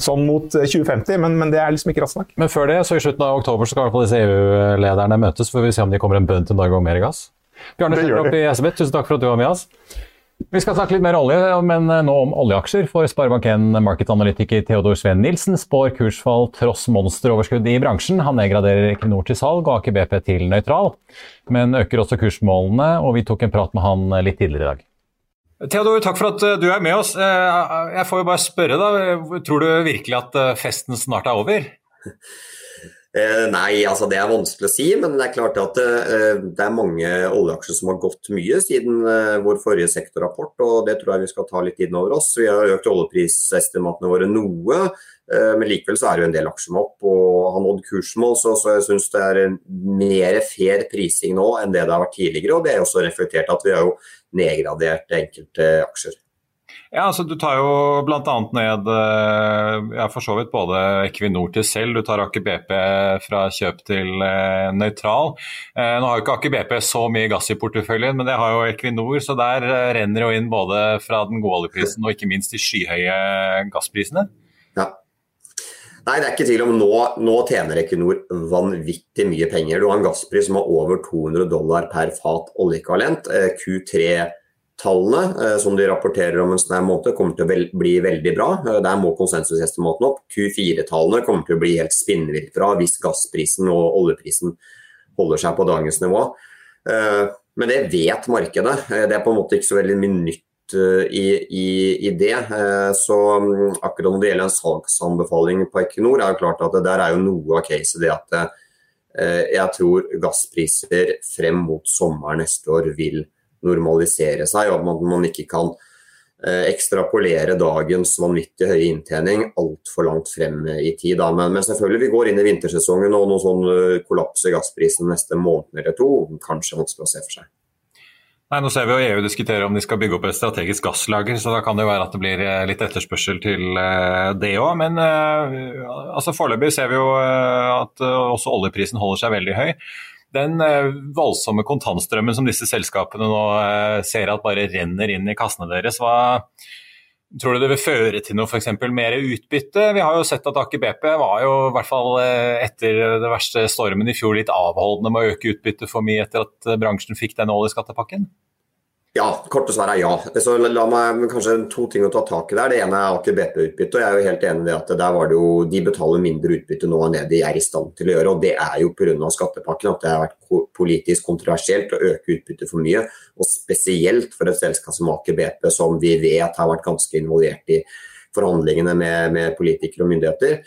sånn mot 2050, men, men det er liksom ikke raskt nok. Men før det, så i slutten av oktober, så skal i hvert fall disse EU-lederne møtes, For vi se om de kommer en bønn til Norge om mer gass. Bjarne Skjelbroch i SB, tusen takk for at du var med oss. Vi skal snakke litt mer olje, men nå om oljeaksjer. For Sparebank1 markedanalytiker Theodor Sveen Nilsen spår kursfall tross monsteroverskudd i bransjen. Han nedgraderer Equinor til salg og Aker BP til nøytral, men øker også kursmålene. og Vi tok en prat med han litt tidligere i dag. Theodor, takk for at du er med oss. Jeg får jo bare spørre, da. Tror du virkelig at festen snart er over? Eh, nei, altså det er vanskelig å si, men det er klart at eh, det er mange oljeaksjer som har gått mye siden eh, vår forrige sektorrapport, og det tror jeg vi skal ta litt inn over oss. Vi har økt oljeprisestimatene våre noe, eh, men likevel så er det jo en del aksjer opp og har nådd kursmål, så, så jeg syns det er mer fair prising nå enn det det har vært tidligere. og Det er også reflektert at vi har jo nedgradert enkelte aksjer. Ja, altså Du tar jo bl.a. ned eh, ja, for så vidt både Equinor til selv, du tar Aker BP fra kjøp til eh, nøytral. Eh, nå har jo ikke Aker BP så mye gass i porteføljen, men det har jo Equinor, så der eh, renner jo inn både fra den gode oljeprisen og ikke minst de skyhøye gassprisene. Ja. Nei, det er ikke tvil om nå, nå tjener Equinor vanvittig mye penger. Du har en gasspris som har over 200 dollar per fat oljeekvivalent. Eh, Q3 Tallene eh, som de rapporterer om en sånn måte kommer til å bli veldig bra. Eh, der må konsensusestimaten opp. Q4-tallene kommer til å bli helt spinnvilt bra hvis gassprisen og oljeprisen holder seg på dagens nivå. Eh, men det vet markedet. Det er på en måte ikke så veldig mye nytt i, i, i, det. Så mm, akkurat når det gjelder en salgsanbefaling på Equinor, er jo klart at det der er jo noe av caset det at jeg tror gasspriser frem mot sommeren neste år vil normalisere seg, og at man ikke kan eh, ekstrapolere dagens vanvittig høye inntjening altfor langt frem i tid. Men, men, selvfølgelig, vi går inn i vintersesongen og noen sånn kollapser gassprisen neste måned eller to. Kanskje vanskelig å se for seg. Nei, Nå ser vi jo EU diskutere om de skal bygge opp et strategisk gasslager, så da kan det jo være at det blir eh, litt etterspørsel til det òg. Men altså foreløpig ser vi jo at også oljeprisen holder seg veldig høy. Den voldsomme kontantstrømmen som disse selskapene nå ser at bare renner inn i kassene deres, hva tror du det vil føre til noe f.eks. mer utbytte? Vi har jo sett at Aker BP var jo i hvert fall etter det verste stormen i fjor litt avholdende med å øke utbyttet for mye etter at bransjen fikk den oljeskattepakken? Ja, korte svar er ja. Så la meg kanskje to ting å ta tak i der. Det ene er Aker BP-utbytte. og Jeg er jo helt enig i at der var det jo, de betaler mindre utbytte nå enn de er i stand til å gjøre. og Det er jo pga. skattepakken at det har vært politisk kontroversielt å øke utbyttet for mye. Og spesielt for et selskap som Aker BP, som vi vet har vært ganske involvert i forhandlingene med, med politikere og myndigheter.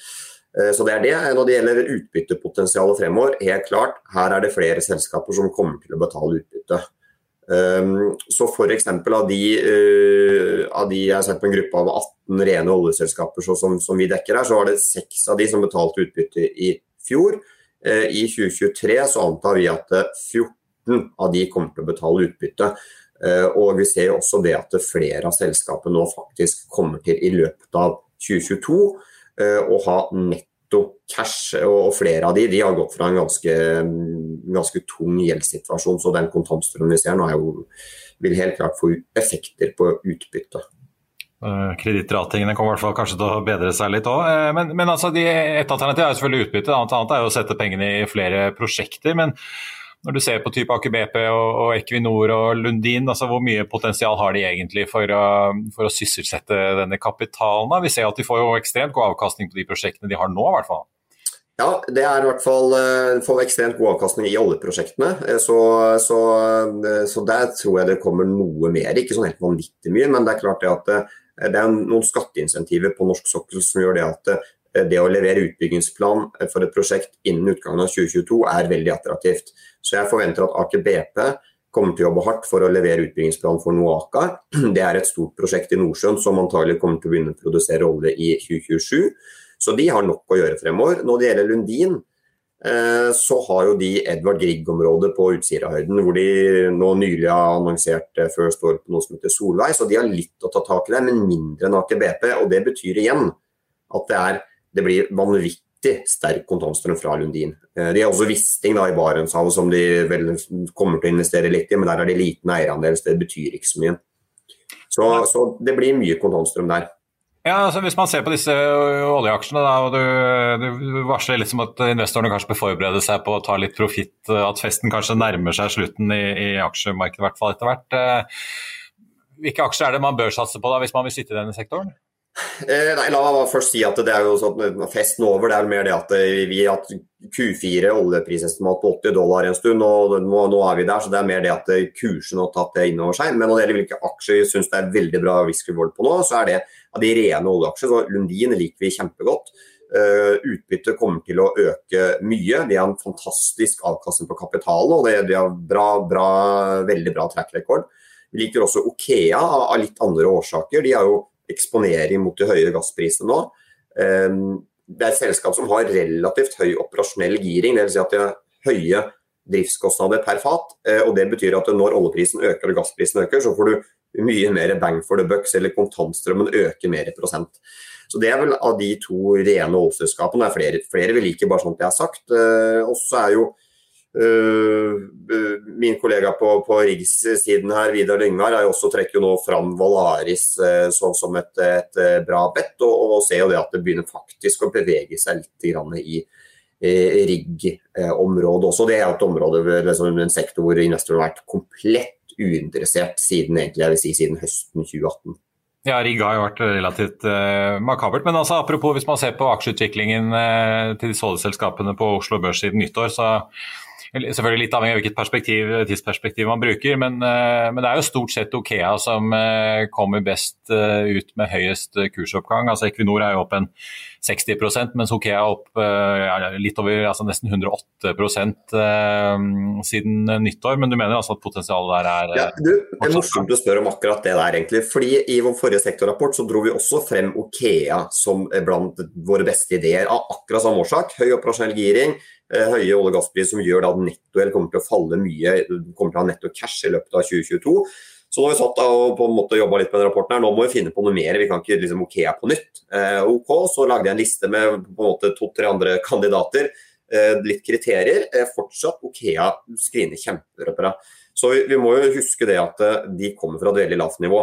Eh, så det er det. Når det gjelder utbyttepotensialet fremover, helt klart, her er det flere selskaper som kommer til å betale utbytte. Um, så f.eks. Av, de, uh, av de jeg har sett på en gruppe av 18 rene oljeselskaper som, som, vi dekker her, så var det seks av de som betalte utbytte i fjor. Uh, I 2023 så antar vi at 14 eh, av de kommer til å betale utbytte. Og vi ser også det at flere av selskapene nå faktisk kommer til i løpet av 2022 å ha nett netto cash, og flere av de, de har gått fra en ganske, ganske tung gjeldssituasjon. Så den kontantstrømmen vi ser nå, jo, vil helt klart få effekter på utbyttet. Kredittratingene kommer i hvert fall kanskje til å bedre seg litt òg. Eh, men, men altså, et alternativ er jo selvfølgelig utbytte, et annet er jo å sette pengene i flere prosjekter. men når du ser på type Aker BP og, og, Equinor og Lundin, altså hvor mye potensial har de egentlig for å, for å sysselsette denne kapitalen? Vi ser at de får jo ekstremt god avkastning på de prosjektene de har nå, i hvert fall. Ja, det er i hvert fall uh, får ekstremt god avkastning i oljeprosjektene. Eh, så, så, uh, så, der tror jeg det kommer noe mer. Ikke sånn helt vanvittig mye, men det er klart det at det er noen skatteinsentiver på norsk sokkel som gjør det at det å levere utbyggingsplan for et prosjekt innen utgangen av 2022 er veldig attraktivt. Så jeg forventer at Aker BP kommer til å jobbe hardt for å levere utbyggingsplan for Noaka. Det er et stort prosjekt i Nordsjøen som antagelig kommer til å begynne å produsere olje i 2027. Så de har nok å gjøre fremover. Når det gjelder Lundin, eh, så har jo de Edvard Grieg-området på Utsirahøyden, hvor de nå nylig har annonsert First Oil på noe som heter Solveig. Så de har litt å ta tak i der, men mindre enn Aker BP. Og det betyr igjen at det, er, det blir vanvittig sterk kontantstrøm fra Lundin. Eh, de har også Wisting i Barentshavet som de vel kommer til å investere litt i, men der er det liten eierandel, så det betyr ikke så mye. Så, så det blir mye kontantstrøm der. Ja, altså Hvis man ser på disse oljeaksjene, da, og du, du, varsler litt som at investorene kanskje bør forberede seg på å ta litt profitt, at festen kanskje nærmer seg slutten i, i aksjemarkedet, i hvert fall etter hvert. Hvilke aksjer er det man bør satse på da, hvis man vil sitte i denne sektoren? Eh, nei, La meg først si at det er jo sånn festen over. Det er vel mer det at eh, vi har hatt Q4 oljeprisestimat på 80 dollar en stund, og nå, nå, er vi der. så Det er mer det at eh, kursen har tatt det inn over seg. Men når det gjelder hvilke aksjer vi syns det er veldig bra risk reward på nå, så er det av de rene oljeaksjer. så Lundin liker vi kjempegodt. Uh, utbyttet kommer til å øke mye. De har en fantastisk avkastning på kapitalen, og det, de har bra, bra, veldig bra track record. Vi liker også Okea av litt andre årsaker. De har jo eksponering mot de høye gassprisene nå. Ehm, det er et selskap som har relativt høy operasjonell giring, dvs. Si at de har høye driftskostnader per fat. Eh, og Det betyr at når oljeprisen øker og gassprisen øker, så får du mye mer bang for the bucks, eller kontantstrømmen øker mer i prosent. Så Det er vel av de to rene oljeselskapene. Det er flere, flere vil liker, bare sånn at jeg har sagt. Også og så er jo min kollega på, på Riggs-siden her, Vidar Lyngvær, er jo også trekker jo nå fram Valaris uh, sånn som et, et bra bett, og, og, ser jo det at det begynner faktisk å bevege seg litt i uh, rigg-området også. Det er jo et område, liksom, en sektor hvor investorer har vært komplett uinteressert siden egentlig, si, siden høsten 2018. Ja, Rigg har jo vært relativt uh, makabert. Men altså, apropos hvis man ser på aksjeutviklingen uh, til disse oljeselskapene på Oslo Børs siden nyttår, så Selvfølgelig litt avhengig av hvilket perspektiv, tidsperspektiv man bruker, men, eh, men, det er jo stort sett Okea som eh, kommer best eh, ut med høyest kursoppgang. Altså Equinor er jo opp en 60 mens Okea er opp litt over, altså nesten 108% siden nyttår. Men du mener altså at potensialet der er ja, du, Det er morsomt du spør om akkurat det der, egentlig. fordi I vår forrige sektorrapport så dro vi også frem Okea som blant våre beste ideer, av akkurat samme årsak. Høy operasjonell giring høye olje- og gasspris som gjør at nettogjeld kommer til å falle mye, kommer til å ha netto cash i løpet av 2022. Så nå har vi satt og på en måte jobba litt med den rapporten her, nå må vi finne på noe mer. Vi kan ikke liksom Okea på nytt. Eh, OK, så lagde jeg en liste med på en måte to-tre andre kandidater. litt kriterier. Fortsatt Okea screener kjempebra. Så vi, vi, må jo huske det at de kommer fra et veldig lavt nivå.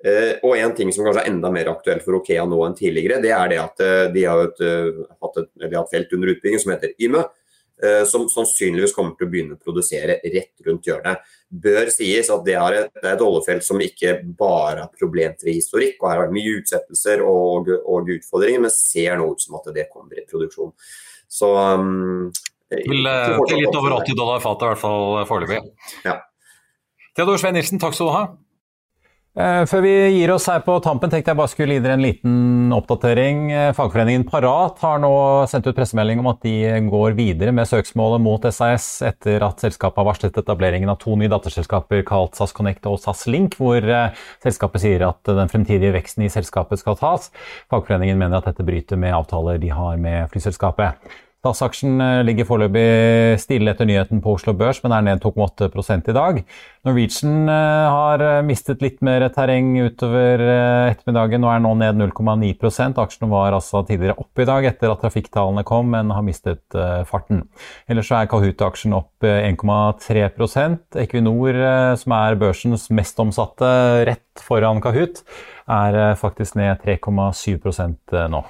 Eh, og en ting som kanskje er enda mer aktuelt for Okea nå enn tidligere, det er det at de har, et, hatt, et, et felt under utbygging som heter Yme. Eh, som sannsynligvis kommer til å begynne å produsere rett rundt hjørnet. Bør sies at det er et, et oljefelt som ikke bare har problemfri historikk, og her har vært mye utsettelser og, og, utfordringer, men ser nå ut som at det kommer i produksjon. Så um, Vil uh, litt over 80 dollar fatet, i hvert fall foreløpig. Ja. Theodor Svein Nilsen, takk skal du ha. Eh, før vi gir oss her på tampen, tenkte jeg bare skulle gi dere en liten oppdatering. Eh, fagforeningen Parat har nå sendt ut pressemelding om at de går videre med søksmålet mot SAS etter at selskapet har varslet etableringen av to nye datterselskaper kalt SAS Connect og SAS Link, hvor eh, selskapet sier at den fremtidige veksten i selskapet skal tas. Fagforeningen mener at dette bryter med avtaler de har med flyselskapet. SAS-aksjen eh, ligger foreløpig stille etter nyheten på Oslo Børs, men er ned 2,8 i dag. Norwegian eh, har eh, mistet litt mer terreng utover ettermiddagen og er nå ned 0,9% Aksjen var altså tidligere opp i dag etter at trafikktallene kom, men har mistet farten. Ellers er Kahoot-aksjen opp 1,3% Equinor, som er børsens mest omsatte rett foran Kahoot, er faktisk ned 3,7% nå.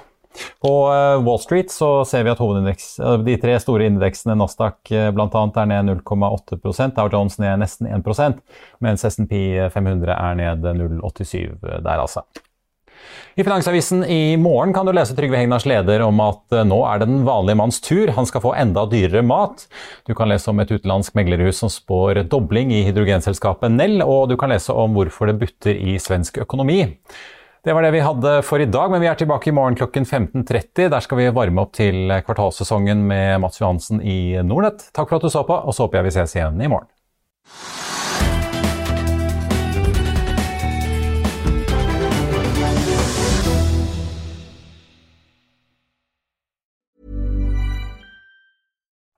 På eh, Wall Street så ser vi at eh, de tre store indeksene Nasdaq eh, bl.a. er ned 0,8% Dow Jones ned nesten 1% mens S&P 500 er ned 0,87 der, altså. I Finansavisen i morgen kan du lese Trygve Hegnars leder om at nå er det den vanlige manns tur. Han skal få enda dyrere mat. Du kan lese om et utenlandsk meglerhus som spår dobling i hydrogenselskapet Nell, og du kan lese om hvorfor det butter i svensk økonomi. Det var det vi hadde for i dag, men vi er tilbake i morgen klokken 15.30. Der skal vi varme opp til kvartalssesongen med Mats Johansen i Nordnett. Takk for at du så på, og så håper jeg vi ses igjen i morgen.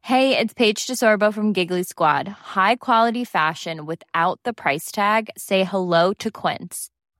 Hey, it's Paige DeSorbo from Giggly Squad. High quality fashion without the price tag. Say hello to Quince.